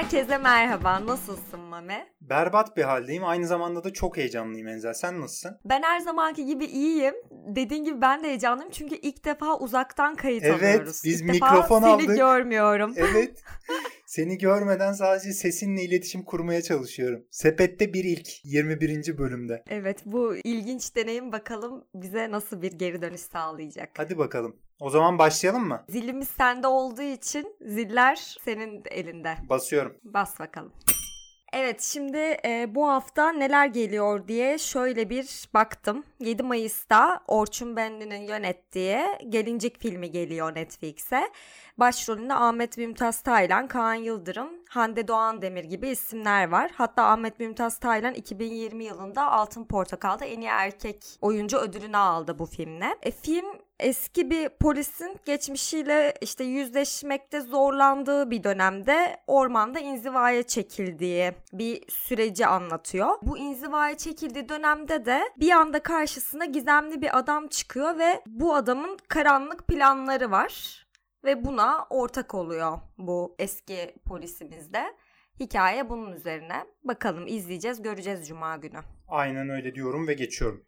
Herkese merhaba. Nasılsın Mame? Berbat bir haldeyim. Aynı zamanda da çok heyecanlıyım Enzel. Sen nasılsın? Ben her zamanki gibi iyiyim. Dediğin gibi ben de heyecanlıyım çünkü ilk defa uzaktan kayıt evet, alıyoruz. Evet biz ilk mikrofon defa aldık. seni görmüyorum. Evet. Seni görmeden sadece sesinle iletişim kurmaya çalışıyorum. Sepette bir ilk 21. bölümde. Evet bu ilginç deneyim bakalım bize nasıl bir geri dönüş sağlayacak. Hadi bakalım. O zaman başlayalım mı? Zilimiz sende olduğu için ziller senin elinde. Basıyorum. Bas bakalım. Evet şimdi e, bu hafta neler geliyor diye şöyle bir baktım. 7 Mayıs'ta Orçun Benli'nin yönettiği Gelincik filmi geliyor Netflix'e. Başrolünde Ahmet Mümtaz Taylan, Kaan Yıldırım, Hande Doğan Demir gibi isimler var. Hatta Ahmet Mümtaz Taylan 2020 yılında Altın Portakal'da en iyi erkek oyuncu ödülünü aldı bu filmle. E, film eski bir polisin geçmişiyle işte yüzleşmekte zorlandığı bir dönemde ormanda inzivaya çekildiği bir süreci anlatıyor. Bu inzivaya çekildiği dönemde de bir anda karşısına gizemli bir adam çıkıyor ve bu adamın karanlık planları var ve buna ortak oluyor bu eski polisimiz de. Hikaye bunun üzerine. Bakalım izleyeceğiz, göreceğiz cuma günü. Aynen öyle diyorum ve geçiyorum.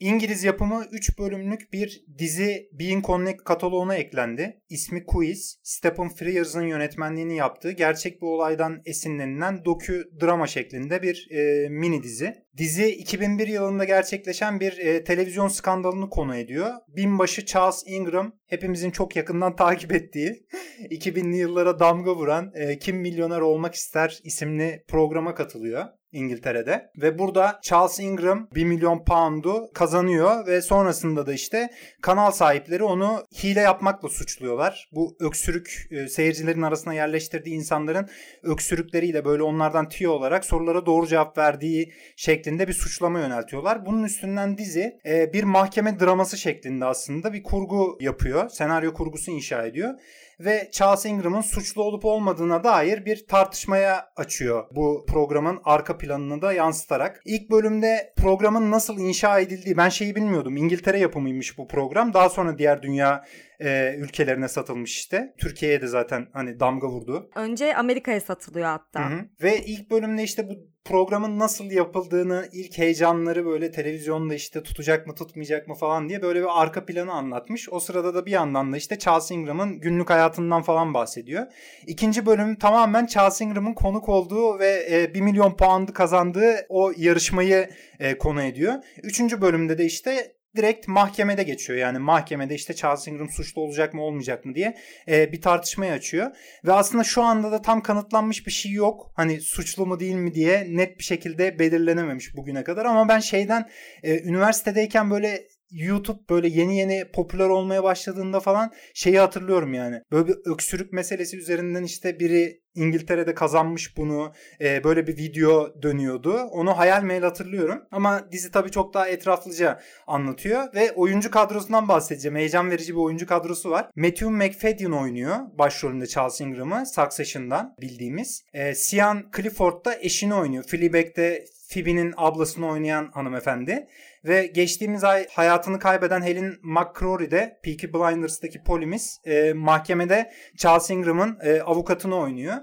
İngiliz yapımı 3 bölümlük bir dizi Being Connect kataloğuna eklendi. İsmi Quiz, Stephen Frears'ın yönetmenliğini yaptığı gerçek bir olaydan esinlenilen dokü drama şeklinde bir e, mini dizi. Dizi 2001 yılında gerçekleşen bir e, televizyon skandalını konu ediyor. Binbaşı Charles Ingram hepimizin çok yakından takip ettiği 2000'li yıllara damga vuran e, Kim Milyoner Olmak İster isimli programa katılıyor. İngiltere'de ve burada Charles Ingram 1 milyon pound'u kazanıyor ve sonrasında da işte kanal sahipleri onu hile yapmakla suçluyorlar. Bu öksürük e, seyircilerin arasına yerleştirdiği insanların öksürükleriyle böyle onlardan tüyo olarak sorulara doğru cevap verdiği şeklinde bir suçlama yöneltiyorlar. Bunun üstünden dizi e, bir mahkeme draması şeklinde aslında bir kurgu yapıyor. Senaryo kurgusu inşa ediyor ve Charles Ingram'ın suçlu olup olmadığına dair bir tartışmaya açıyor bu programın arka planını da yansıtarak. İlk bölümde programın nasıl inşa edildiği ben şeyi bilmiyordum. İngiltere yapımıymış bu program. Daha sonra diğer dünya e, ülkelerine satılmış işte. Türkiye'ye de zaten hani damga vurdu. Önce Amerika'ya satılıyor hatta. Hı hı. Ve ilk bölümde işte bu programın nasıl yapıldığını, ilk heyecanları böyle televizyonda işte tutacak mı tutmayacak mı falan diye böyle bir arka planı anlatmış. O sırada da bir yandan da işte Charles Ingram'ın günlük hayatından falan bahsediyor. İkinci bölüm tamamen Charles Ingram'ın konuk olduğu ve e, 1 milyon puandı kazandığı o yarışmayı e, konu ediyor. Üçüncü bölümde de işte direkt mahkemede geçiyor. Yani mahkemede işte Charles Ingram suçlu olacak mı olmayacak mı diye e, bir tartışmayı açıyor. Ve aslında şu anda da tam kanıtlanmış bir şey yok. Hani suçlu mu değil mi diye net bir şekilde belirlenememiş bugüne kadar. Ama ben şeyden e, üniversitedeyken böyle YouTube böyle yeni yeni popüler olmaya başladığında falan şeyi hatırlıyorum yani. Böyle bir öksürük meselesi üzerinden işte biri İngiltere'de kazanmış bunu. E, böyle bir video dönüyordu. Onu hayal mail hatırlıyorum. Ama dizi tabii çok daha etraflıca anlatıyor. Ve oyuncu kadrosundan bahsedeceğim. Heyecan verici bir oyuncu kadrosu var. Matthew McFadden oynuyor. Başrolünde Charles Ingram'ı. Succession'dan bildiğimiz. E, Sian Clifford da eşini oynuyor. Fleabag'de Phoebe'nin ablasını oynayan hanımefendi. Ve geçtiğimiz ay hayatını kaybeden Helen McCrory de Peaky Blinders'daki polimiz e, mahkemede Charles Ingram'ın e, avukatını oynuyor.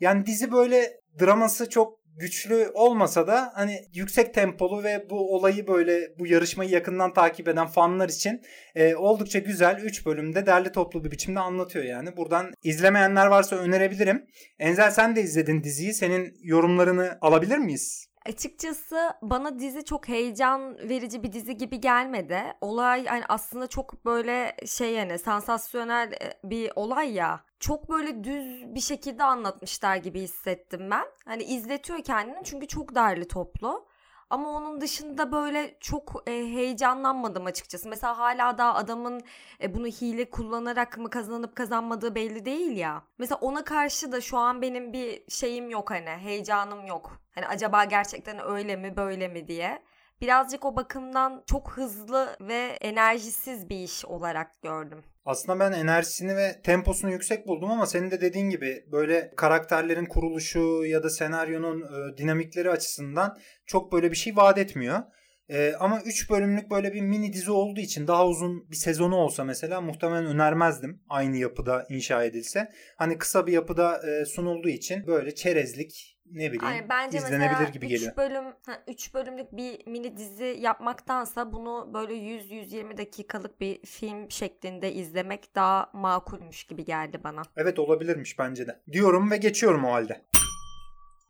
Yani dizi böyle draması çok güçlü olmasa da hani yüksek tempolu ve bu olayı böyle bu yarışmayı yakından takip eden fanlar için e, oldukça güzel 3 bölümde derli toplu bir biçimde anlatıyor yani. Buradan izlemeyenler varsa önerebilirim. Enzel sen de izledin diziyi. Senin yorumlarını alabilir miyiz? Açıkçası bana dizi çok heyecan verici bir dizi gibi gelmedi. Olay yani aslında çok böyle şey yani sansasyonel bir olay ya. Çok böyle düz bir şekilde anlatmışlar gibi hissettim ben. Hani izletiyor kendini çünkü çok derli toplu. Ama onun dışında böyle çok e, heyecanlanmadım açıkçası. Mesela hala daha adamın e, bunu hile kullanarak mı kazanıp kazanmadığı belli değil ya. Mesela ona karşı da şu an benim bir şeyim yok hani heyecanım yok. Hani acaba gerçekten öyle mi böyle mi diye. Birazcık o bakımdan çok hızlı ve enerjisiz bir iş olarak gördüm. Aslında ben enerjisini ve temposunu yüksek buldum ama senin de dediğin gibi böyle karakterlerin kuruluşu ya da senaryonun e, dinamikleri açısından çok böyle bir şey vaat etmiyor. Ee, ama 3 bölümlük böyle bir mini dizi olduğu için daha uzun bir sezonu olsa mesela muhtemelen önermezdim. Aynı yapıda inşa edilse. Hani kısa bir yapıda e, sunulduğu için böyle çerezlik ne bileyim Ay, bence izlenebilir gibi üç geliyor. bölüm 3 bölümlük bir mini dizi yapmaktansa bunu böyle 100-120 dakikalık bir film şeklinde izlemek daha makulmüş gibi geldi bana. Evet olabilirmiş bence de. Diyorum ve geçiyorum o halde.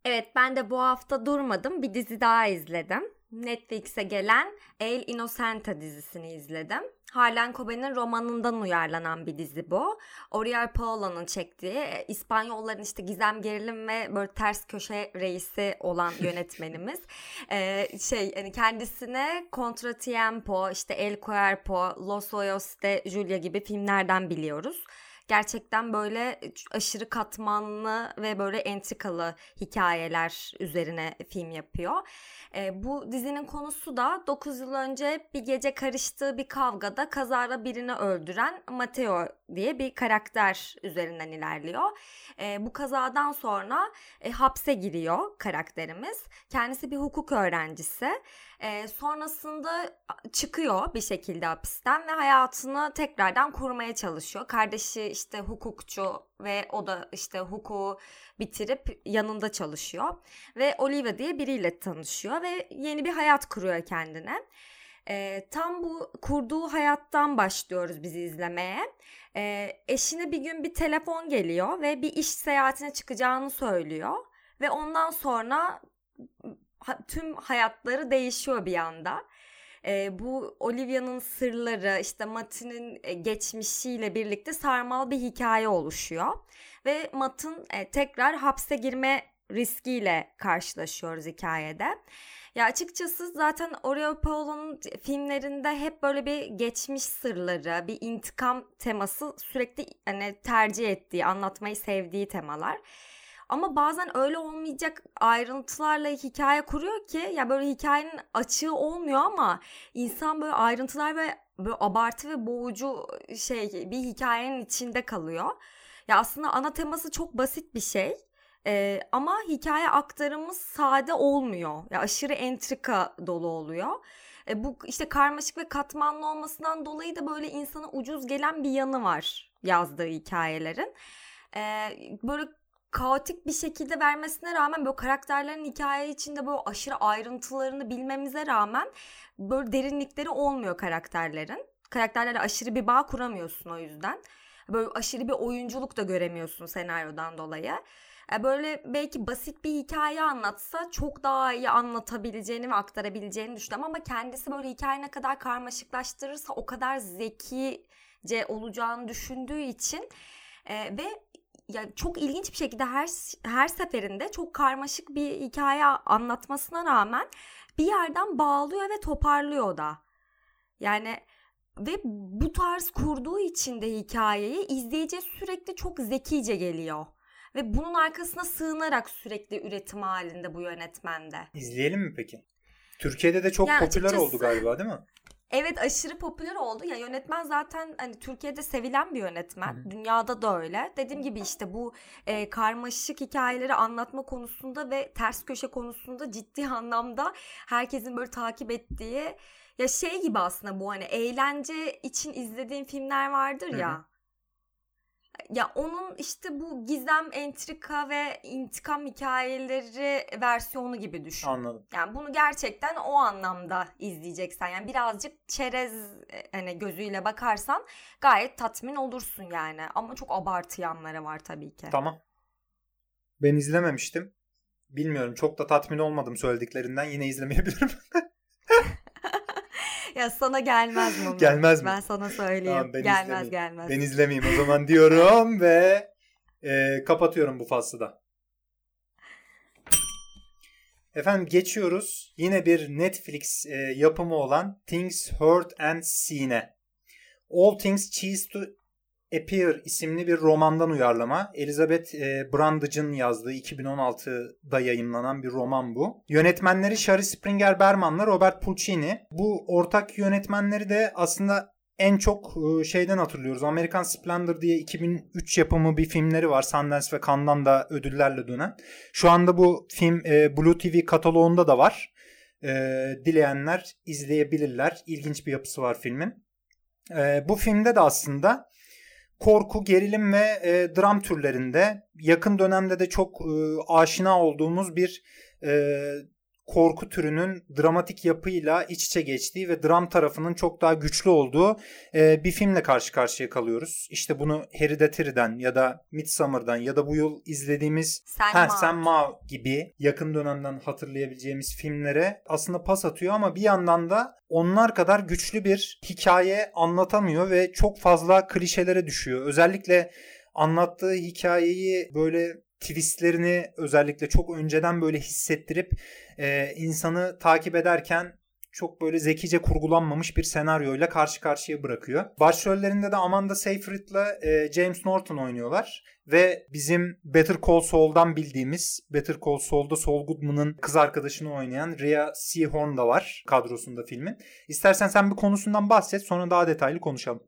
Evet ben de bu hafta durmadım. Bir dizi daha izledim. Netflix'e gelen El Innocenta dizisini izledim. Harlan Coben'in romanından uyarlanan bir dizi bu. Oriol Paolo'nun çektiği e, İspanyolların işte gizem gerilim ve böyle ters köşe reisi olan yönetmenimiz. Ee, şey hani kendisine Contratiempo, işte El Cuerpo, Los Ojos de Julia gibi filmlerden biliyoruz gerçekten böyle aşırı katmanlı ve böyle entrikalı hikayeler üzerine film yapıyor. E, bu dizinin konusu da 9 yıl önce bir gece karıştığı bir kavgada kazara birini öldüren Mateo diye bir karakter üzerinden ilerliyor. E, bu kazadan sonra e, hapse giriyor karakterimiz. Kendisi bir hukuk öğrencisi. E, sonrasında çıkıyor bir şekilde hapisten ve hayatını tekrardan kurmaya çalışıyor. Kardeşi işte hukukçu ve o da işte hukuku bitirip yanında çalışıyor. Ve Olivia diye biriyle tanışıyor ve yeni bir hayat kuruyor kendine. E, tam bu kurduğu hayattan başlıyoruz bizi izlemeye. E, eşine bir gün bir telefon geliyor ve bir iş seyahatine çıkacağını söylüyor. Ve ondan sonra tüm hayatları değişiyor bir anda. E, bu Olivia'nın sırları işte Matt'in e, geçmişiyle birlikte sarmal bir hikaye oluşuyor. Ve Matt'ın e, tekrar hapse girme riskiyle karşılaşıyoruz hikayede. Ya açıkçası zaten Oreo Paolo'nun filmlerinde hep böyle bir geçmiş sırları, bir intikam teması sürekli hani tercih ettiği, anlatmayı sevdiği temalar. Ama bazen öyle olmayacak ayrıntılarla hikaye kuruyor ki ya böyle hikayenin açığı olmuyor ama insan böyle ayrıntılar ve böyle abartı ve boğucu şey bir hikayenin içinde kalıyor. Ya aslında ana teması çok basit bir şey. Ee, ama hikaye aktarımı sade olmuyor. Ya aşırı entrika dolu oluyor. E, bu işte karmaşık ve katmanlı olmasından dolayı da böyle insana ucuz gelen bir yanı var yazdığı hikayelerin. E, böyle kaotik bir şekilde vermesine rağmen böyle karakterlerin hikaye içinde böyle aşırı ayrıntılarını bilmemize rağmen böyle derinlikleri olmuyor karakterlerin. Karakterlerle aşırı bir bağ kuramıyorsun o yüzden. Böyle aşırı bir oyunculuk da göremiyorsun senaryodan dolayı. E, böyle belki basit bir hikaye anlatsa çok daha iyi anlatabileceğini ve aktarabileceğini düşünüyorum ama kendisi böyle hikaye ne kadar karmaşıklaştırırsa o kadar zekice olacağını düşündüğü için e, ve ya çok ilginç bir şekilde her her seferinde çok karmaşık bir hikaye anlatmasına rağmen bir yerden bağlıyor ve toparlıyor da. Yani ve bu tarz kurduğu için de hikayeyi izleyici sürekli çok zekice geliyor. Ve bunun arkasına sığınarak sürekli üretim halinde bu yönetmende. İzleyelim mi peki? Türkiye'de de çok yani popüler açıkçası, oldu galiba değil mi? Evet aşırı popüler oldu. Ya yönetmen zaten hani Türkiye'de sevilen bir yönetmen. Hı-hı. Dünyada da öyle. Dediğim gibi işte bu e, karmaşık hikayeleri anlatma konusunda ve ters köşe konusunda ciddi anlamda herkesin böyle takip ettiği ya şey gibi aslında bu hani eğlence için izlediğim filmler vardır ya. Hı-hı ya onun işte bu gizem, entrika ve intikam hikayeleri versiyonu gibi düşün. Anladım. Yani bunu gerçekten o anlamda izleyeceksen yani birazcık çerez e, hani gözüyle bakarsan gayet tatmin olursun yani. Ama çok abartı yanları var tabii ki. Tamam. Ben izlememiştim. Bilmiyorum çok da tatmin olmadım söylediklerinden yine izlemeyebilirim. ya sana gelmez mi? Gelmez mi? Ben sana söyleyeyim. Tamam, ben gelmez gelmez. Ben izlemeyeyim o zaman diyorum ve e, kapatıyorum bu faslı da. Efendim geçiyoruz. Yine bir Netflix e, yapımı olan Things Heard and Seen'e. All Things Cheese to Appear isimli bir romandan uyarlama. Elizabeth e, Brandage'ın yazdığı 2016'da yayınlanan bir roman bu. Yönetmenleri Shari Springer Berman'la Robert Puccini. Bu ortak yönetmenleri de aslında en çok e, şeyden hatırlıyoruz. American Splendor diye 2003 yapımı bir filmleri var. Sundance ve Cannes'dan da ödüllerle dönen. Şu anda bu film e, Blue TV kataloğunda da var. Dileyenler izleyebilirler. İlginç bir yapısı var filmin. Bu filmde de aslında korku, gerilim ve e, dram türlerinde. Yakın dönemde de çok e, aşina olduğumuz bir e, korku türünün dramatik yapıyla iç içe geçtiği ve dram tarafının çok daha güçlü olduğu e, bir filmle karşı karşıya kalıyoruz. İşte bunu Hereditary'den ya da Midsommar'dan ya da bu yıl izlediğimiz Selma, Selma gibi yakın dönemden hatırlayabileceğimiz filmlere aslında pas atıyor ama bir yandan da onlar kadar güçlü bir hikaye anlatamıyor ve çok fazla klişelere düşüyor. Özellikle anlattığı hikayeyi böyle twistlerini özellikle çok önceden böyle hissettirip e, insanı takip ederken çok böyle zekice kurgulanmamış bir senaryoyla karşı karşıya bırakıyor. Başrollerinde de Amanda Seyfried'la e, James Norton oynuyorlar ve bizim Better Call Saul'dan bildiğimiz Better Call Saul'da Saul Goodman'ın kız arkadaşını oynayan Rhea Seehorn da var kadrosunda filmin. İstersen sen bir konusundan bahset sonra daha detaylı konuşalım.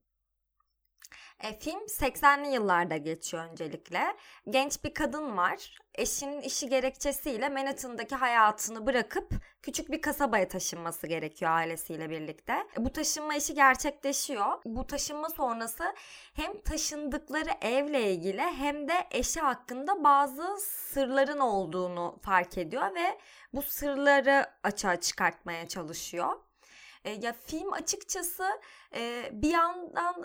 E, film 80'li yıllarda geçiyor öncelikle. Genç bir kadın var. Eşinin işi gerekçesiyle Manhattan'daki hayatını bırakıp küçük bir kasabaya taşınması gerekiyor ailesiyle birlikte. E, bu taşınma işi gerçekleşiyor. Bu taşınma sonrası hem taşındıkları evle ilgili hem de eşi hakkında bazı sırların olduğunu fark ediyor ve bu sırları açığa çıkartmaya çalışıyor. E, ya film açıkçası e, bir yandan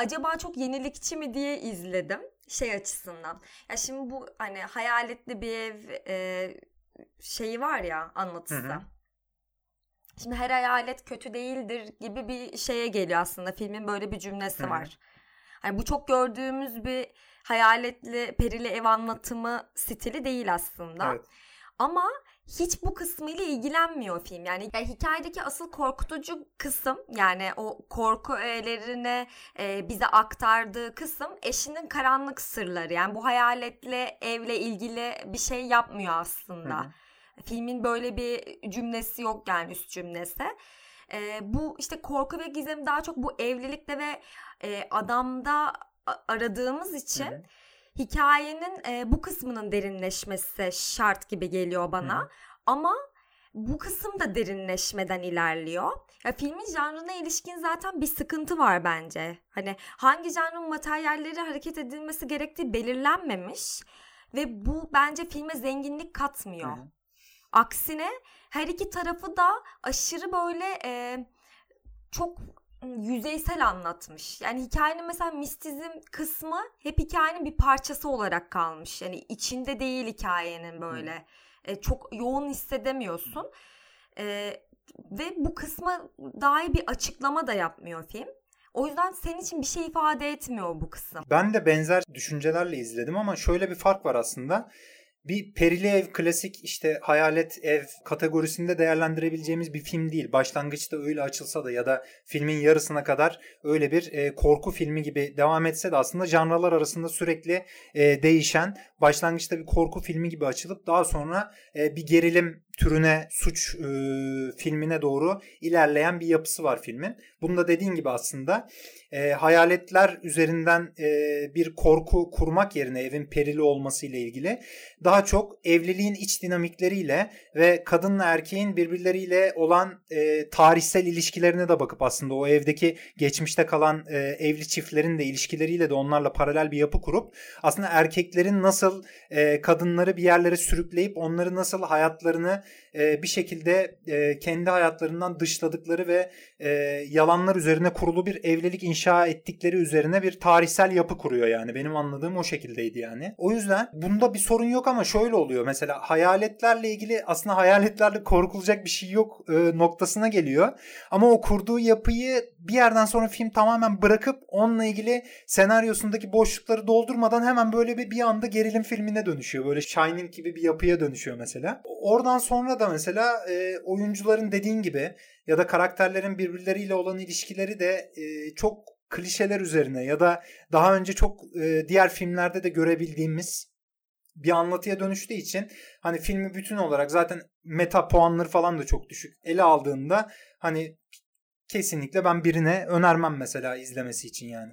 acaba çok yenilikçi mi diye izledim şey açısından. Ya şimdi bu hani hayaletli bir ev e, şeyi var ya anlatısı. Hı hı. Şimdi her hayalet kötü değildir gibi bir şeye geliyor aslında. Filmin böyle bir cümlesi Hı-hı. var. Hani bu çok gördüğümüz bir hayaletli perili ev anlatımı stili değil aslında. Evet. Ama hiç bu kısmıyla ilgilenmiyor film. Yani, yani hikayedeki asıl korkutucu kısım yani o korku öğelerini e, bize aktardığı kısım eşinin karanlık sırları. Yani bu hayaletle evle ilgili bir şey yapmıyor aslında. Hı. Filmin böyle bir cümlesi yok yani üst cümlesi. E, bu işte korku ve gizem daha çok bu evlilikte ve e, adamda aradığımız için... Hı hikayenin e, bu kısmının derinleşmesi şart gibi geliyor bana. Hı. Ama bu kısım da derinleşmeden ilerliyor. Ya filmin janrına ilişkin zaten bir sıkıntı var bence. Hani hangi janrın materyalleri hareket edilmesi gerektiği belirlenmemiş ve bu bence filme zenginlik katmıyor. Hı. Aksine her iki tarafı da aşırı böyle e, çok yüzeysel anlatmış. Yani hikayenin mesela mistizm kısmı hep hikayenin bir parçası olarak kalmış. Yani içinde değil hikayenin böyle. E, çok yoğun hissedemiyorsun. E, ve bu kısma dair bir açıklama da yapmıyor film. O yüzden senin için bir şey ifade etmiyor bu kısım. Ben de benzer düşüncelerle izledim ama şöyle bir fark var aslında bir perili ev klasik işte hayalet ev kategorisinde değerlendirebileceğimiz bir film değil. Başlangıçta öyle açılsa da ya da filmin yarısına kadar öyle bir e, korku filmi gibi devam etse de aslında janralar arasında sürekli e, değişen başlangıçta bir korku filmi gibi açılıp daha sonra e, bir gerilim türüne suç e, filmine doğru ilerleyen bir yapısı var filmin. Bunda dediğin gibi aslında e, hayaletler üzerinden e, bir korku kurmak yerine evin perili olması ile ilgili daha çok evliliğin iç dinamikleriyle ve kadınla erkeğin birbirleriyle olan e, tarihsel ilişkilerine de bakıp aslında o evdeki geçmişte kalan e, evli çiftlerin de ilişkileriyle de onlarla paralel bir yapı kurup aslında erkeklerin nasıl e, kadınları bir yerlere sürükleyip onları nasıl hayatlarını e, bir şekilde e, kendi hayatlarından dışladıkları ve e, yalanlar üzerine kurulu bir evlilik inşa ettikleri üzerine bir tarihsel yapı kuruyor yani. Benim anladığım o şekildeydi yani. O yüzden bunda bir sorun yok ama şöyle oluyor. Mesela hayaletlerle ilgili aslında hayaletlerle korkulacak bir şey yok e, noktasına geliyor. Ama o kurduğu yapıyı bir yerden sonra film tamamen bırakıp onunla ilgili senaryosundaki boşlukları doldurmadan hemen böyle bir bir anda gerilim filmine dönüşüyor. Böyle Shining gibi bir yapıya dönüşüyor mesela. Oradan sonra da mesela e, oyuncuların dediğin gibi ya da karakterlerin birbirleriyle olan ilişkileri de e, çok klişeler üzerine ya da daha önce çok e, diğer filmlerde de görebildiğimiz bir anlatıya dönüştüğü için hani filmi bütün olarak zaten meta puanları falan da çok düşük. Ele aldığında hani kesinlikle ben birine önermem mesela izlemesi için yani.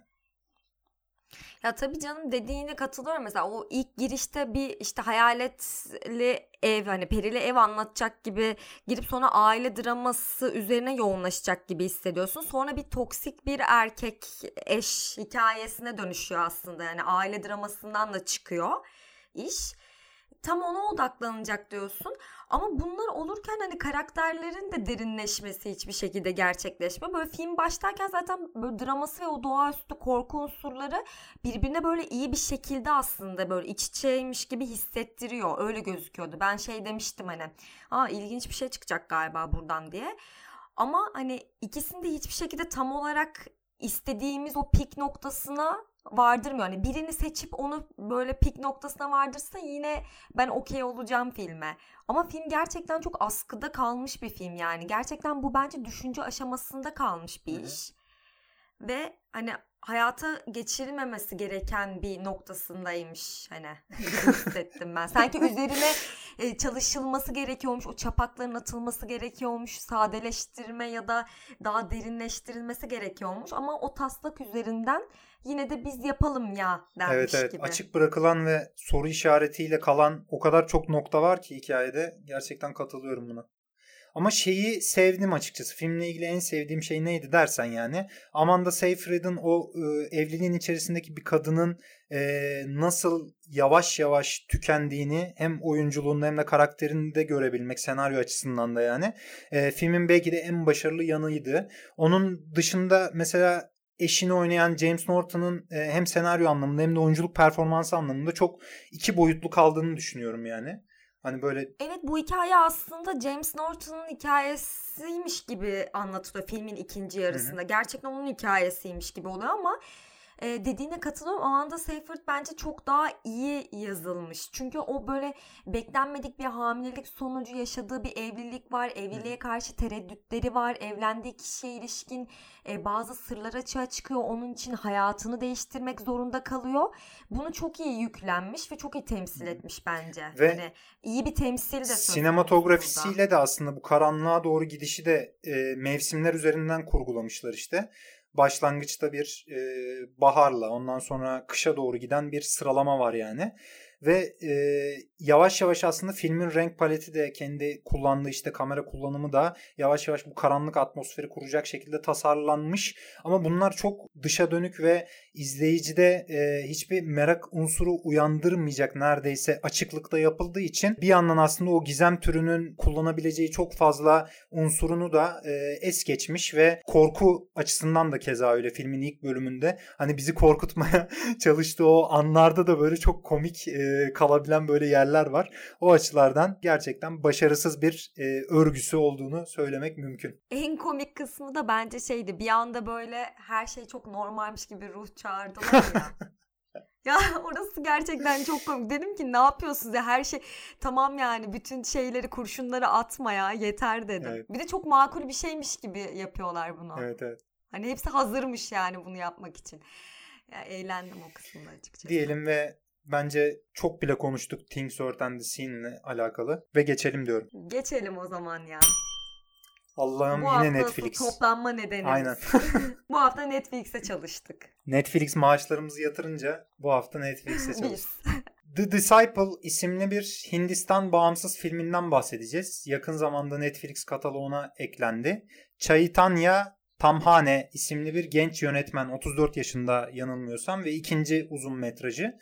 Ya tabii canım dediğine katılıyorum. Mesela o ilk girişte bir işte hayaletli ev hani perili ev anlatacak gibi girip sonra aile draması üzerine yoğunlaşacak gibi hissediyorsun. Sonra bir toksik bir erkek eş hikayesine dönüşüyor aslında. Yani aile dramasından da çıkıyor iş tam ona odaklanacak diyorsun. Ama bunlar olurken hani karakterlerin de derinleşmesi hiçbir şekilde gerçekleşmiyor. Böyle film başlarken zaten böyle draması ve o doğaüstü korku unsurları birbirine böyle iyi bir şekilde aslında böyle iç içeymiş gibi hissettiriyor. Öyle gözüküyordu. Ben şey demiştim hani aa ilginç bir şey çıkacak galiba buradan diye. Ama hani ikisinde hiçbir şekilde tam olarak istediğimiz o pik noktasına vardırmıyor. Hani birini seçip onu böyle pik noktasına vardırsa yine ben okey olacağım filme. Ama film gerçekten çok askıda kalmış bir film yani. Gerçekten bu bence düşünce aşamasında kalmış bir iş. Ve hani hayata geçirilmemesi gereken bir noktasındaymış hani hissettim ben. Sanki üzerine e, çalışılması gerekiyormuş, o çapakların atılması gerekiyormuş, sadeleştirme ya da daha derinleştirilmesi gerekiyormuş ama o taslak üzerinden yine de biz yapalım ya dermiş evet, evet. gibi. Açık bırakılan ve soru işaretiyle kalan o kadar çok nokta var ki hikayede. Gerçekten katılıyorum buna. Ama şeyi sevdim açıkçası. Filmle ilgili en sevdiğim şey neydi dersen yani. Amanda Seyfried'in o e, evliliğin içerisindeki bir kadının e, nasıl yavaş yavaş tükendiğini hem oyunculuğunda hem de karakterinde görebilmek senaryo açısından da yani. E, filmin belki de en başarılı yanıydı. Onun dışında mesela eşini oynayan James Norton'ın e, hem senaryo anlamında hem de oyunculuk performansı anlamında çok iki boyutlu kaldığını düşünüyorum yani. Hani böyle Evet bu hikaye aslında James Norton'un hikayesiymiş gibi anlatılıyor filmin ikinci yarısında. Hı-hı. Gerçekten onun hikayesiymiş gibi oluyor ama e, dediğine katılıyorum. Amanda Seyfried bence çok daha iyi yazılmış. Çünkü o böyle beklenmedik bir hamilelik sonucu yaşadığı bir evlilik var. Evliliğe karşı tereddütleri var. Evlendiği kişiye ilişkin e, bazı sırlar açığa çıkıyor. Onun için hayatını değiştirmek zorunda kalıyor. Bunu çok iyi yüklenmiş ve çok iyi temsil etmiş bence. Ve hani iyi bir temsil de sinematografisiyle de aslında bu karanlığa doğru gidişi de e, mevsimler üzerinden kurgulamışlar işte başlangıçta bir e, baharla ondan sonra kışa doğru giden bir sıralama var yani. Ve e, yavaş yavaş aslında filmin renk paleti de kendi kullandığı işte kamera kullanımı da yavaş yavaş bu karanlık atmosferi kuracak şekilde tasarlanmış. Ama bunlar çok dışa dönük ve izleyicide e, hiçbir merak unsuru uyandırmayacak neredeyse açıklıkta yapıldığı için bir yandan aslında o gizem türünün kullanabileceği çok fazla unsurunu da e, es geçmiş ve korku açısından da keza öyle filmin ilk bölümünde hani bizi korkutmaya çalıştığı o anlarda da böyle çok komik e, kalabilen böyle yerler var. O açılardan gerçekten başarısız bir e, örgüsü olduğunu söylemek mümkün. En komik kısmı da bence şeydi. Bir anda böyle her şey çok normalmiş gibi ruh çağırdılar ya. Ya orası gerçekten çok komik. Dedim ki ne yapıyorsunuz ya her şey tamam yani bütün şeyleri kurşunları atma ya yeter dedim. Evet. Bir de çok makul bir şeymiş gibi yapıyorlar bunu. Evet evet. Hani hepsi hazırmış yani bunu yapmak için. Ya eğlendim o kısımda açıkçası. Diyelim ve bence çok bile konuştuk Things Earth and the Scene alakalı ve geçelim diyorum. Geçelim o zaman ya. Allah'ım yine Netflix. toplanma nedeni. Aynen. bu hafta Netflix'e çalıştık. Netflix maaşlarımızı yatırınca bu hafta Netflix'e çalıştık. The Disciple isimli bir Hindistan bağımsız filminden bahsedeceğiz. Yakın zamanda Netflix kataloğuna eklendi. Chaitanya Tamhane isimli bir genç yönetmen 34 yaşında yanılmıyorsam ve ikinci uzun metrajı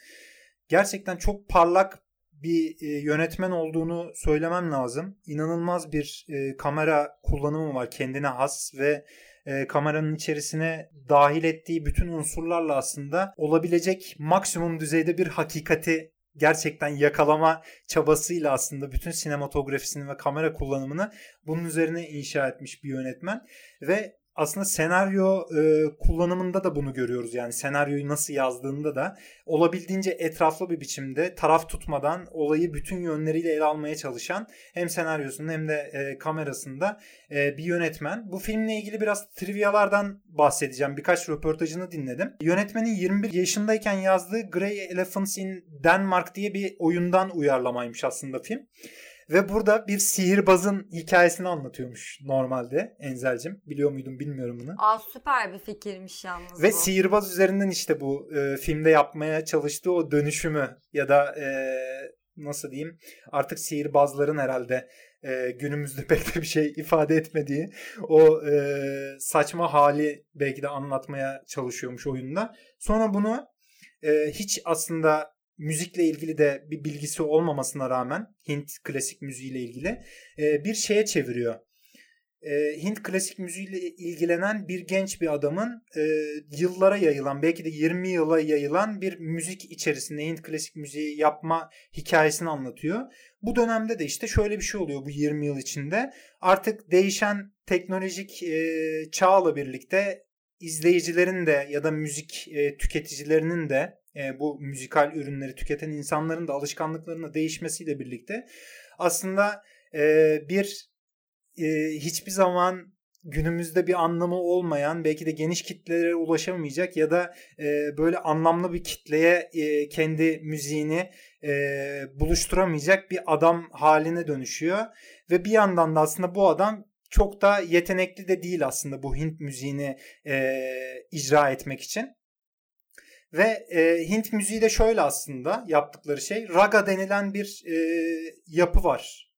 gerçekten çok parlak bir e, yönetmen olduğunu söylemem lazım. İnanılmaz bir e, kamera kullanımı var kendine has ve e, kameranın içerisine dahil ettiği bütün unsurlarla aslında olabilecek maksimum düzeyde bir hakikati gerçekten yakalama çabasıyla aslında bütün sinematografisini ve kamera kullanımını bunun üzerine inşa etmiş bir yönetmen ve aslında senaryo e, kullanımında da bunu görüyoruz. Yani senaryoyu nasıl yazdığında da olabildiğince etraflı bir biçimde taraf tutmadan olayı bütün yönleriyle ele almaya çalışan hem senaryosunda hem de e, kamerasında e, bir yönetmen. Bu filmle ilgili biraz trivyalardan bahsedeceğim. Birkaç röportajını dinledim. Yönetmenin 21 yaşındayken yazdığı Grey Elephants in Denmark diye bir oyundan uyarlamaymış aslında film. Ve burada bir sihirbazın hikayesini anlatıyormuş normalde Enzel'cim. Biliyor muydun bilmiyorum bunu. Aa süper bir fikirmiş yalnız Ve bu. sihirbaz üzerinden işte bu e, filmde yapmaya çalıştığı o dönüşümü ya da e, nasıl diyeyim artık sihirbazların herhalde e, günümüzde pek de bir şey ifade etmediği o e, saçma hali belki de anlatmaya çalışıyormuş oyunda. Sonra bunu e, hiç aslında müzikle ilgili de bir bilgisi olmamasına rağmen Hint klasik müziğiyle ilgili e, bir şeye çeviriyor. E, Hint klasik müziğiyle ilgilenen bir genç bir adamın e, yıllara yayılan belki de 20 yıla yayılan bir müzik içerisinde Hint klasik müziği yapma hikayesini anlatıyor. Bu dönemde de işte şöyle bir şey oluyor bu 20 yıl içinde. Artık değişen teknolojik e, çağla birlikte izleyicilerin de ya da müzik e, tüketicilerinin de e, bu müzikal ürünleri tüketen insanların da alışkanlıklarının değişmesiyle birlikte aslında e, bir e, hiçbir zaman günümüzde bir anlamı olmayan belki de geniş kitlelere ulaşamayacak ya da böyle anlamlı bir kitleye kendi müziğini buluşturamayacak bir adam haline dönüşüyor ve bir yandan da aslında bu adam çok da yetenekli de değil aslında bu Hint müziğini e, icra etmek için. Ve e, Hint müziği de şöyle aslında yaptıkları şey raga denilen bir e, yapı var.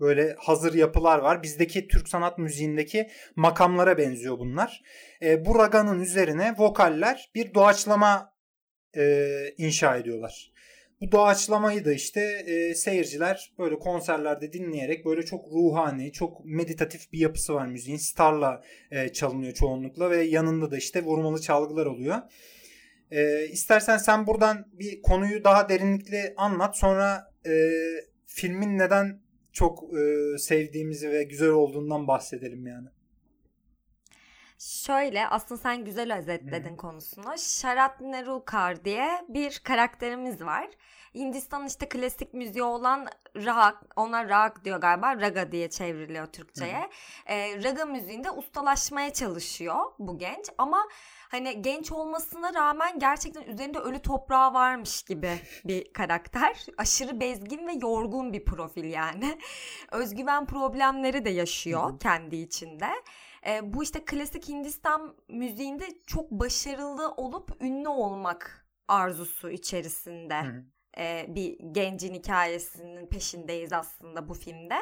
Böyle hazır yapılar var. Bizdeki Türk sanat müziğindeki makamlara benziyor bunlar. E, bu raganın üzerine vokaller bir doğaçlama e, inşa ediyorlar. Bu doğaçlamayı da işte e, seyirciler böyle konserlerde dinleyerek böyle çok ruhani, çok meditatif bir yapısı var müziğin. Starla e, çalınıyor çoğunlukla ve yanında da işte vurmalı çalgılar oluyor. E, istersen sen buradan bir konuyu daha derinlikli anlat. Sonra e, filmin neden çok e, sevdiğimizi ve güzel olduğundan bahsedelim yani. Şöyle aslında sen güzel özetledin konusunu. Sharat Nerulkar diye bir karakterimiz var. Hindistan'ın işte klasik müziği olan rag, onlar rag diyor galiba, raga diye çevriliyor Türkçe'ye. E, raga müziğinde ustalaşmaya çalışıyor bu genç ama hani genç olmasına rağmen gerçekten üzerinde ölü toprağı varmış gibi bir karakter. Aşırı bezgin ve yorgun bir profil yani. Özgüven problemleri de yaşıyor kendi içinde. E, bu işte klasik Hindistan müziğinde çok başarılı olup ünlü olmak arzusu içerisinde e, bir gencin hikayesinin peşindeyiz aslında bu filmde.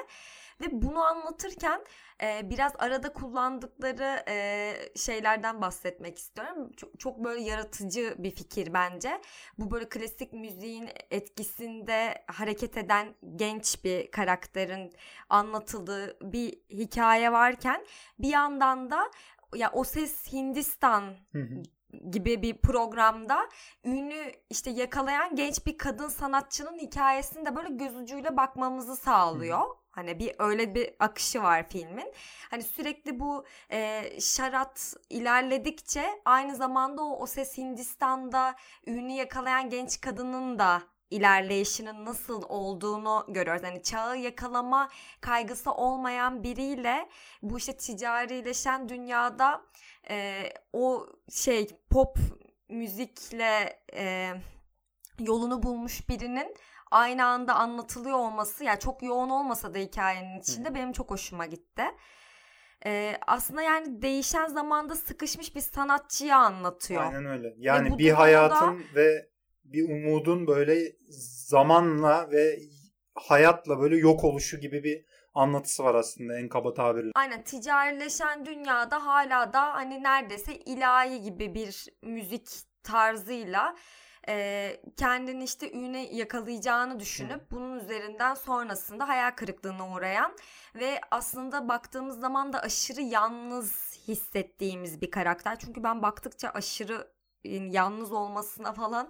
Ve bunu anlatırken e, biraz arada kullandıkları e, şeylerden bahsetmek istiyorum. Çok, çok böyle yaratıcı bir fikir bence. Bu böyle klasik müziğin etkisinde hareket eden genç bir karakterin anlatıldığı bir hikaye varken bir yandan da ya o ses Hindistan gibi bir programda ünlü işte yakalayan genç bir kadın sanatçının hikayesini de böyle göz ucuyla bakmamızı sağlıyor. Hani bir öyle bir akışı var filmin. Hani sürekli bu e, şarat ilerledikçe aynı zamanda o, o ses Hindistan'da ünlü yakalayan genç kadının da ilerleyişinin nasıl olduğunu görüyoruz. Yani çağı yakalama kaygısı olmayan biriyle bu işte ticarileşen dünyada e, o şey pop müzikle e, yolunu bulmuş birinin aynı anda anlatılıyor olması yani çok yoğun olmasa da hikayenin içinde Hı. benim çok hoşuma gitti. Ee, aslında yani değişen zamanda sıkışmış bir sanatçıyı anlatıyor. Aynen öyle. Yani bir hayatın ve bir umudun böyle zamanla ve hayatla böyle yok oluşu gibi bir anlatısı var aslında en kaba tabirle. Aynen ticarileşen dünyada hala da hani neredeyse ilahi gibi bir müzik tarzıyla e, kendini işte ününe yakalayacağını düşünüp Hı. bunun üzerinden sonrasında hayal kırıklığına uğrayan ve aslında baktığımız zaman da aşırı yalnız hissettiğimiz bir karakter. Çünkü ben baktıkça aşırı yalnız olmasına falan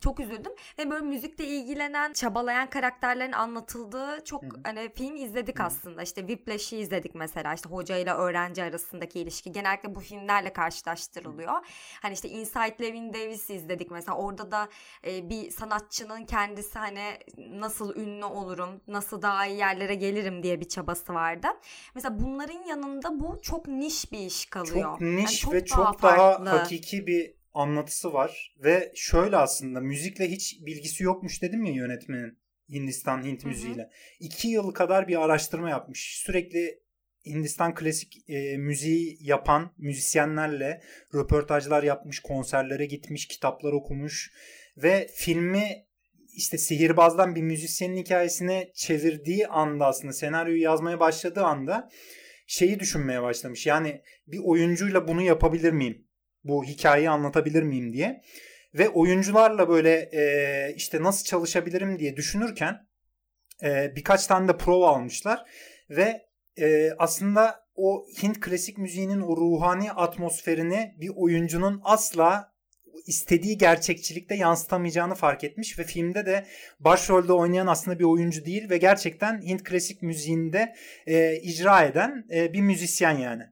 çok üzüldüm ve böyle müzikle ilgilenen çabalayan karakterlerin anlatıldığı çok Hı-hı. hani film izledik Hı-hı. aslında işte Whiplash'i izledik mesela işte hoca ile öğrenci arasındaki ilişki genellikle bu filmlerle karşılaştırılıyor Hı-hı. hani işte Inside Levin Davis'i izledik mesela orada da e, bir sanatçının kendisi hani nasıl ünlü olurum nasıl daha iyi yerlere gelirim diye bir çabası vardı mesela bunların yanında bu çok niş bir iş kalıyor çok niş yani çok ve daha çok farklı. daha hakiki bir anlatısı var ve şöyle aslında müzikle hiç bilgisi yokmuş dedim ya yönetmenin. Hindistan Hint müziğiyle. Hı hı. İki yıl kadar bir araştırma yapmış. Sürekli Hindistan klasik e, müziği yapan müzisyenlerle röportajlar yapmış, konserlere gitmiş, kitaplar okumuş ve filmi işte sihirbazdan bir müzisyenin hikayesine çevirdiği anda aslında senaryoyu yazmaya başladığı anda şeyi düşünmeye başlamış. Yani bir oyuncuyla bunu yapabilir miyim? Bu hikayeyi anlatabilir miyim diye. Ve oyuncularla böyle e, işte nasıl çalışabilirim diye düşünürken e, birkaç tane de prova almışlar. Ve e, aslında o Hint klasik müziğinin o ruhani atmosferini bir oyuncunun asla istediği gerçekçilikte yansıtamayacağını fark etmiş ve filmde de başrolde oynayan aslında bir oyuncu değil ve gerçekten Hint klasik müziğinde e, icra eden e, bir müzisyen yani.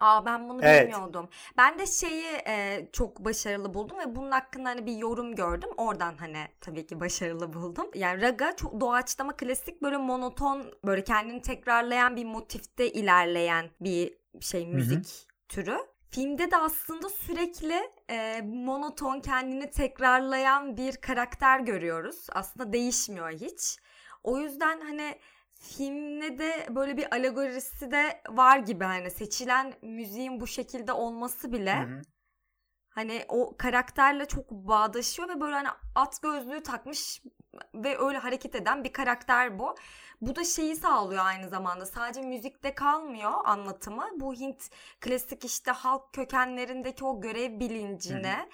Aa ben bunu evet. bilmiyordum. Ben de şeyi e, çok başarılı buldum ve bunun hakkında hani bir yorum gördüm. Oradan hani tabii ki başarılı buldum. Yani raga çok doğaçlama klasik böyle monoton böyle kendini tekrarlayan bir motifte ilerleyen bir şey müzik Hı-hı. türü. Filmde de aslında sürekli e, monoton kendini tekrarlayan bir karakter görüyoruz. Aslında değişmiyor hiç. O yüzden hani filmde de böyle bir alegorisi de var gibi hani seçilen müziğin bu şekilde olması bile hı hı. hani o karakterle çok bağdaşıyor ve böyle hani at gözlüğü takmış ve öyle hareket eden bir karakter bu. Bu da şeyi sağlıyor aynı zamanda. Sadece müzikte kalmıyor anlatımı. Bu Hint klasik işte halk kökenlerindeki o görev bilincine hı hı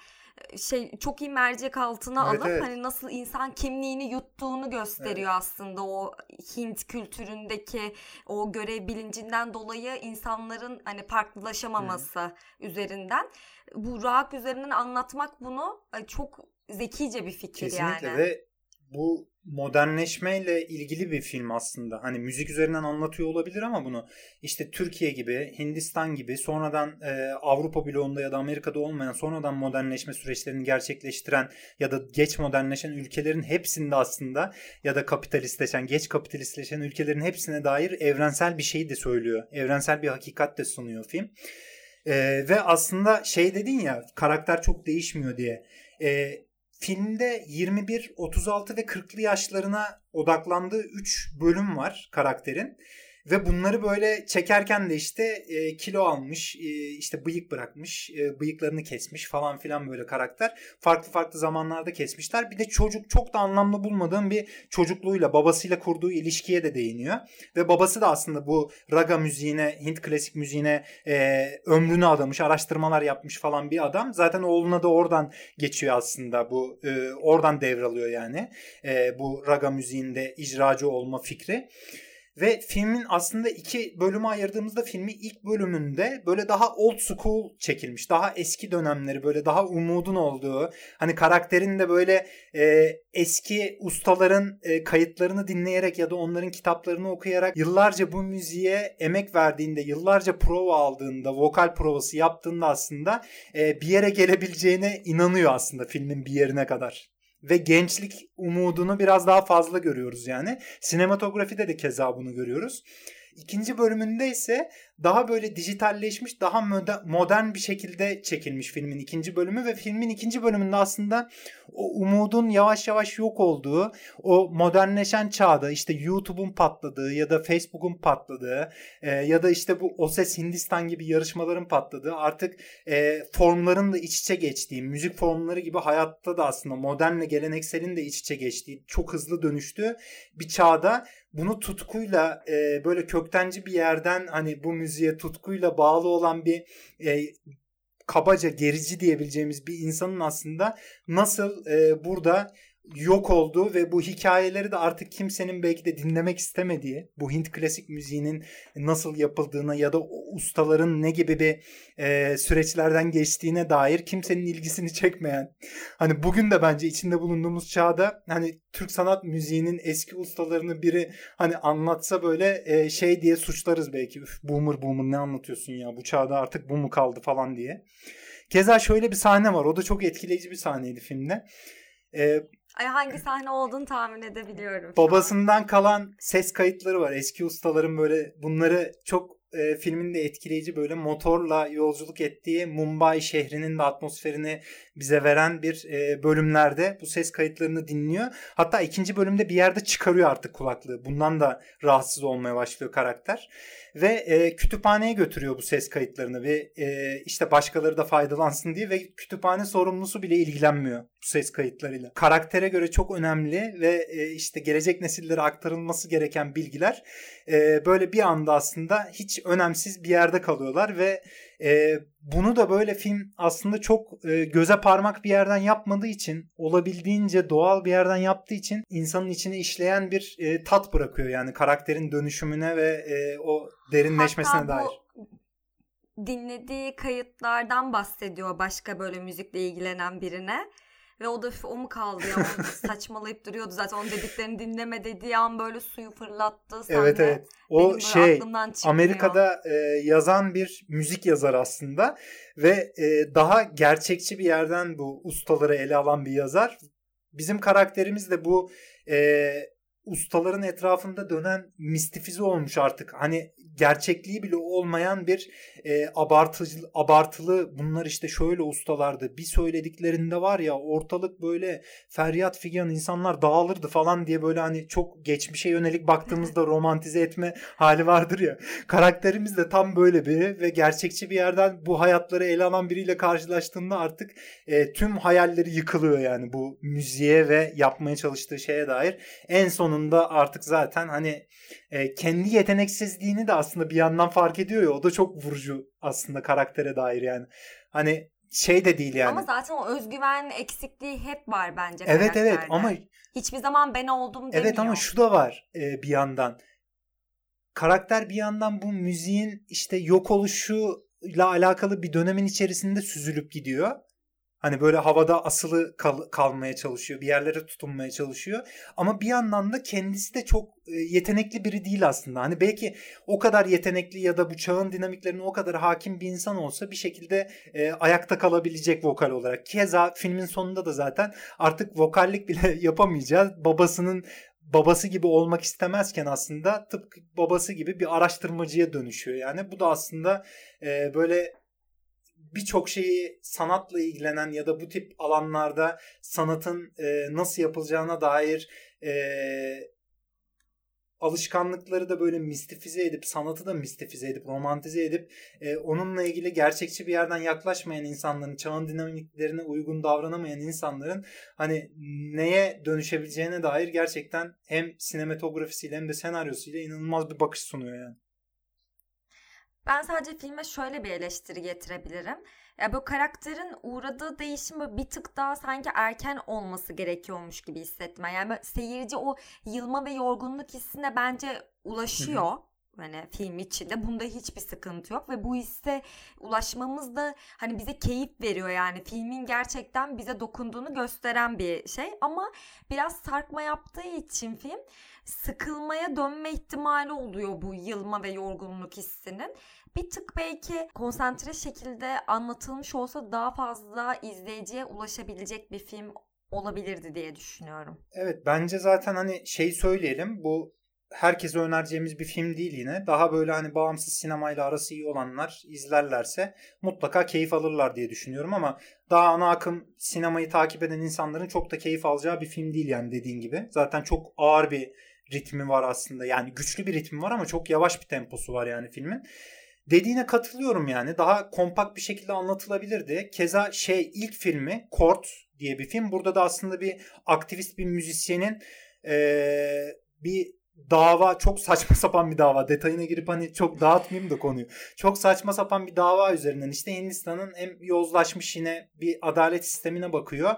şey çok iyi mercek altına evet, alıp evet. hani nasıl insan kimliğini yuttuğunu gösteriyor evet. aslında o Hint kültüründeki o görev bilincinden dolayı insanların hani farklılaşamaması Hı. üzerinden bu rock üzerinden anlatmak bunu çok zekice bir fikir Kesinlikle yani. ve bu modernleşmeyle ilgili bir film aslında. Hani müzik üzerinden anlatıyor olabilir ama bunu işte Türkiye gibi, Hindistan gibi sonradan e, Avrupa bloğunda ya da Amerika'da olmayan sonradan modernleşme süreçlerini gerçekleştiren ya da geç modernleşen ülkelerin hepsinde aslında ya da kapitalistleşen, geç kapitalistleşen ülkelerin hepsine dair evrensel bir şey de söylüyor. Evrensel bir hakikat de sunuyor film. E, ve aslında şey dedin ya karakter çok değişmiyor diye. E, filmde 21, 36 ve 40'lı yaşlarına odaklandığı 3 bölüm var karakterin. Ve bunları böyle çekerken de işte e, kilo almış, e, işte bıyık bırakmış, e, bıyıklarını kesmiş falan filan böyle karakter. Farklı farklı zamanlarda kesmişler. Bir de çocuk çok da anlamlı bulmadığım bir çocukluğuyla, babasıyla kurduğu ilişkiye de değiniyor. Ve babası da aslında bu raga müziğine, Hint klasik müziğine e, ömrünü adamış, araştırmalar yapmış falan bir adam. Zaten oğluna da oradan geçiyor aslında bu, e, oradan devralıyor yani e, bu raga müziğinde icracı olma fikri. Ve filmin aslında iki bölüme ayırdığımızda filmi ilk bölümünde böyle daha old school çekilmiş. Daha eski dönemleri böyle daha umudun olduğu. Hani karakterin de böyle e, eski ustaların e, kayıtlarını dinleyerek ya da onların kitaplarını okuyarak yıllarca bu müziğe emek verdiğinde, yıllarca prova aldığında, vokal provası yaptığında aslında e, bir yere gelebileceğine inanıyor aslında filmin bir yerine kadar ve gençlik umudunu biraz daha fazla görüyoruz yani. Sinematografide de keza bunu görüyoruz. İkinci bölümünde ise daha böyle dijitalleşmiş, daha modern bir şekilde çekilmiş filmin ikinci bölümü ve filmin ikinci bölümünde aslında o umudun yavaş yavaş yok olduğu, o modernleşen çağda işte YouTube'un patladığı ya da Facebook'un patladığı e, ya da işte bu O Ses Hindistan gibi yarışmaların patladığı artık e, formların da iç içe geçtiği, müzik formları gibi hayatta da aslında modernle gelenekselin de iç içe geçtiği, çok hızlı dönüştüğü bir çağda bunu tutkuyla e, böyle köktenci bir yerden hani bu müziğe tutkuyla bağlı olan bir e, kabaca gerici diyebileceğimiz bir insanın aslında nasıl e, burada yok oldu ve bu hikayeleri de artık kimsenin belki de dinlemek istemediği bu Hint klasik müziğinin nasıl yapıldığına ya da ustaların ne gibi bir e, süreçlerden geçtiğine dair kimsenin ilgisini çekmeyen hani bugün de bence içinde bulunduğumuz çağda hani Türk sanat müziğinin eski ustalarını biri hani anlatsa böyle e, şey diye suçlarız belki Üf, boomer boomer ne anlatıyorsun ya bu çağda artık bu mu kaldı falan diye. Keza şöyle bir sahne var o da çok etkileyici bir sahneydi filmde. Ee, Ay hangi sahne olduğunu tahmin edebiliyorum. Babasından kalan ses kayıtları var. Eski ustaların böyle bunları çok e, filmin de etkileyici böyle motorla yolculuk ettiği Mumbai şehrinin de atmosferini bize veren bir e, bölümlerde bu ses kayıtlarını dinliyor. Hatta ikinci bölümde bir yerde çıkarıyor artık kulaklığı. Bundan da rahatsız olmaya başlıyor karakter ve e, kütüphaneye götürüyor bu ses kayıtlarını ve e, işte başkaları da faydalansın diye ve kütüphane sorumlusu bile ilgilenmiyor bu ses kayıtlarıyla. Karaktere göre çok önemli ve e, işte gelecek nesillere aktarılması gereken bilgiler e, böyle bir anda aslında hiç önemsiz bir yerde kalıyorlar ve e, bunu da böyle film aslında çok e, göze parmak bir yerden yapmadığı için olabildiğince doğal bir yerden yaptığı için insanın içine işleyen bir e, tat bırakıyor yani karakterin dönüşümüne ve e, o derinleşmesine Hatta dair. Bu dinlediği kayıtlardan bahsediyor başka böyle müzikle ilgilenen birine. Ve o da o mu kaldı ya saçmalayıp duruyordu zaten onun dediklerini dinleme dediği an böyle suyu fırlattı sahne. Evet evet. O şey. Amerika'da e, yazan bir müzik yazarı aslında ve e, daha gerçekçi bir yerden bu ustaları ele alan bir yazar. Bizim karakterimiz de bu e, ustaların etrafında dönen mistifize olmuş artık. Hani gerçekliği bile olmayan bir e, abartılı, abartılı bunlar işte şöyle ustalardı. Bir söylediklerinde var ya ortalık böyle feryat figan insanlar dağılırdı falan diye böyle hani çok geçmişe yönelik baktığımızda romantize etme hali vardır ya. Karakterimiz de tam böyle biri ve gerçekçi bir yerden bu hayatları ele alan biriyle karşılaştığında artık e, tüm hayalleri yıkılıyor yani bu müziğe ve yapmaya çalıştığı şeye dair. En sonunda artık zaten hani e, kendi yeteneksizliğini de aslında bir yandan fark ediyor ya o da çok vurucu aslında karaktere dair yani. Hani şey de değil yani. Ama zaten o özgüven eksikliği hep var bence evet karakterde. evet ama Hiçbir zaman ben oldum demiyor. evet ama şu da var e, bir yandan. Karakter bir yandan bu müziğin işte yok oluşuyla alakalı bir dönemin içerisinde süzülüp gidiyor. Hani böyle havada asılı kal- kalmaya çalışıyor. Bir yerlere tutunmaya çalışıyor. Ama bir yandan da kendisi de çok e, yetenekli biri değil aslında. Hani belki o kadar yetenekli ya da bu çağın dinamiklerine o kadar hakim bir insan olsa bir şekilde e, ayakta kalabilecek vokal olarak. Keza filmin sonunda da zaten artık vokallik bile yapamayacağız. Babasının babası gibi olmak istemezken aslında tıpkı babası gibi bir araştırmacıya dönüşüyor. Yani bu da aslında e, böyle birçok şeyi sanatla ilgilenen ya da bu tip alanlarda sanatın e, nasıl yapılacağına dair e, alışkanlıkları da böyle mistifize edip sanatı da mistifize edip romantize edip e, onunla ilgili gerçekçi bir yerden yaklaşmayan insanların çağın dinamiklerine uygun davranamayan insanların hani neye dönüşebileceğine dair gerçekten hem sinematografisiyle hem de senaryosuyla inanılmaz bir bakış sunuyor yani. Ben sadece filme şöyle bir eleştiri getirebilirim. Ya bu karakterin uğradığı değişim bir tık daha sanki erken olması gerekiyormuş gibi hissetme. Yani seyirci o yılma ve yorgunluk hissine bence ulaşıyor. Hani film içinde bunda hiçbir sıkıntı yok ve bu hisse ulaşmamız da hani bize keyif veriyor yani filmin gerçekten bize dokunduğunu gösteren bir şey ama biraz sarkma yaptığı için film sıkılmaya dönme ihtimali oluyor bu yılma ve yorgunluk hissinin. Bir tık belki konsantre şekilde anlatılmış olsa daha fazla izleyiciye ulaşabilecek bir film olabilirdi diye düşünüyorum. Evet bence zaten hani şey söyleyelim bu herkese önereceğimiz bir film değil yine. Daha böyle hani bağımsız sinemayla arası iyi olanlar izlerlerse mutlaka keyif alırlar diye düşünüyorum ama daha ana akım sinemayı takip eden insanların çok da keyif alacağı bir film değil yani dediğin gibi. Zaten çok ağır bir ritmi var aslında. Yani güçlü bir ritmi var ama çok yavaş bir temposu var yani filmin. Dediğine katılıyorum yani. Daha kompakt bir şekilde anlatılabilirdi. Keza şey ilk filmi Kort diye bir film. Burada da aslında bir aktivist bir müzisyenin ee, bir dava çok saçma sapan bir dava. Detayına girip hani çok dağıtmayayım da konuyu. Çok saçma sapan bir dava üzerinden işte Hindistan'ın hem yozlaşmış yine bir adalet sistemine bakıyor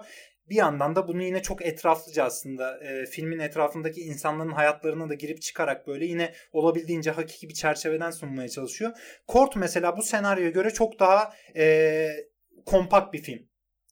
bir yandan da bunu yine çok etraflıca aslında e, filmin etrafındaki insanların hayatlarına da girip çıkarak böyle yine olabildiğince hakiki bir çerçeveden sunmaya çalışıyor. Kort mesela bu senaryoya göre çok daha e, kompakt bir film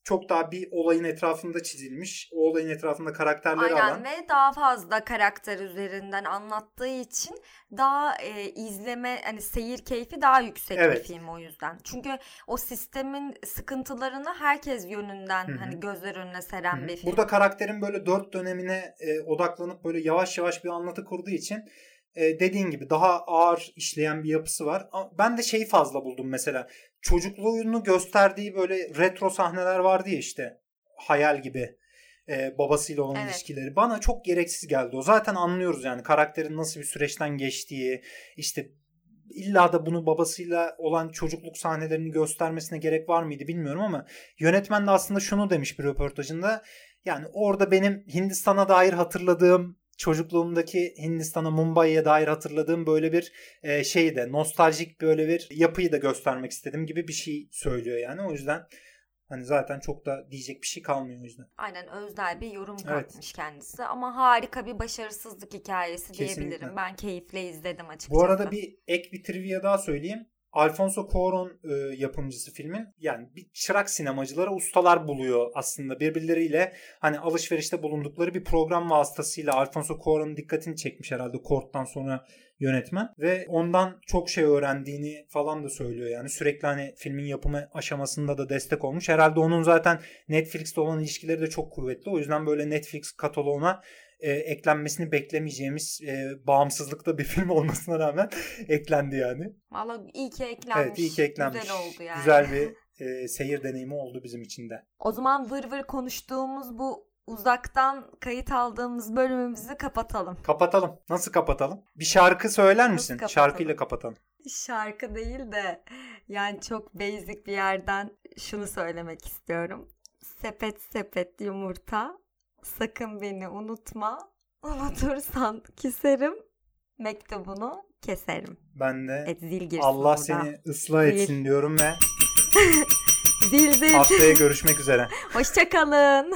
çok daha bir olayın etrafında çizilmiş. O olayın etrafında karakterleri Aynen alan. ve daha fazla karakter üzerinden anlattığı için daha e, izleme hani seyir keyfi daha yüksek Evet. bir film o yüzden. Çünkü o sistemin sıkıntılarını herkes yönünden Hı hı. hani gözler önüne seren hı. bir film. Burada karakterin böyle dört dönemine e, odaklanıp böyle yavaş yavaş bir anlatı kurduğu için e, dediğin gibi daha ağır işleyen bir yapısı var. Ben de şeyi fazla buldum mesela. Çocukluğunu gösterdiği böyle retro sahneler vardı ya işte hayal gibi e, babasıyla olan evet. ilişkileri bana çok gereksiz geldi. O zaten anlıyoruz yani karakterin nasıl bir süreçten geçtiği, işte illa da bunu babasıyla olan çocukluk sahnelerini göstermesine gerek var mıydı bilmiyorum ama yönetmen de aslında şunu demiş bir röportajında. Yani orada benim Hindistan'a dair hatırladığım çocukluğumdaki Hindistan'a Mumbai'ye dair hatırladığım böyle bir e, şeyi de nostaljik böyle bir yapıyı da göstermek istedim gibi bir şey söylüyor yani. O yüzden Hani zaten çok da diyecek bir şey kalmıyor o yüzden. Aynen özel bir yorum evet. katmış kendisi ama harika bir başarısızlık hikayesi Kesinlikle. diyebilirim. Ben keyifle izledim açıkçası. Bu arada bir ek bir trivia daha söyleyeyim. Alfonso Cuarón e, yapımcısı filmin. Yani bir çırak sinemacılara ustalar buluyor aslında birbirleriyle hani alışverişte bulundukları bir program vasıtasıyla Alfonso Cuarón'un dikkatini çekmiş herhalde Kort'tan sonra yönetmen ve ondan çok şey öğrendiğini falan da söylüyor yani sürekli hani filmin yapımı aşamasında da destek olmuş. Herhalde onun zaten Netflix'te olan ilişkileri de çok kuvvetli. O yüzden böyle Netflix kataloğuna e, eklenmesini beklemeyeceğimiz e, bağımsızlıkta bir film olmasına rağmen eklendi yani. Valla iyi ki eklenmiş. Evet iyi ki eklenmiş. Güzel oldu yani. Güzel bir e, seyir deneyimi oldu bizim için de. O zaman vır vır konuştuğumuz bu uzaktan kayıt aldığımız bölümümüzü kapatalım. Kapatalım. Nasıl kapatalım? Bir şarkı söyler misin? Kapatalım? Şarkıyla kapatalım. Şarkı değil de yani çok basic bir yerden şunu söylemek istiyorum. Sepet sepet yumurta sakın beni unutma. Unutursan küserim. Mektubunu keserim. Ben de evet, zil Allah burada. seni ıslah etsin zil. diyorum ve zil zil. haftaya görüşmek üzere. Hoşçakalın.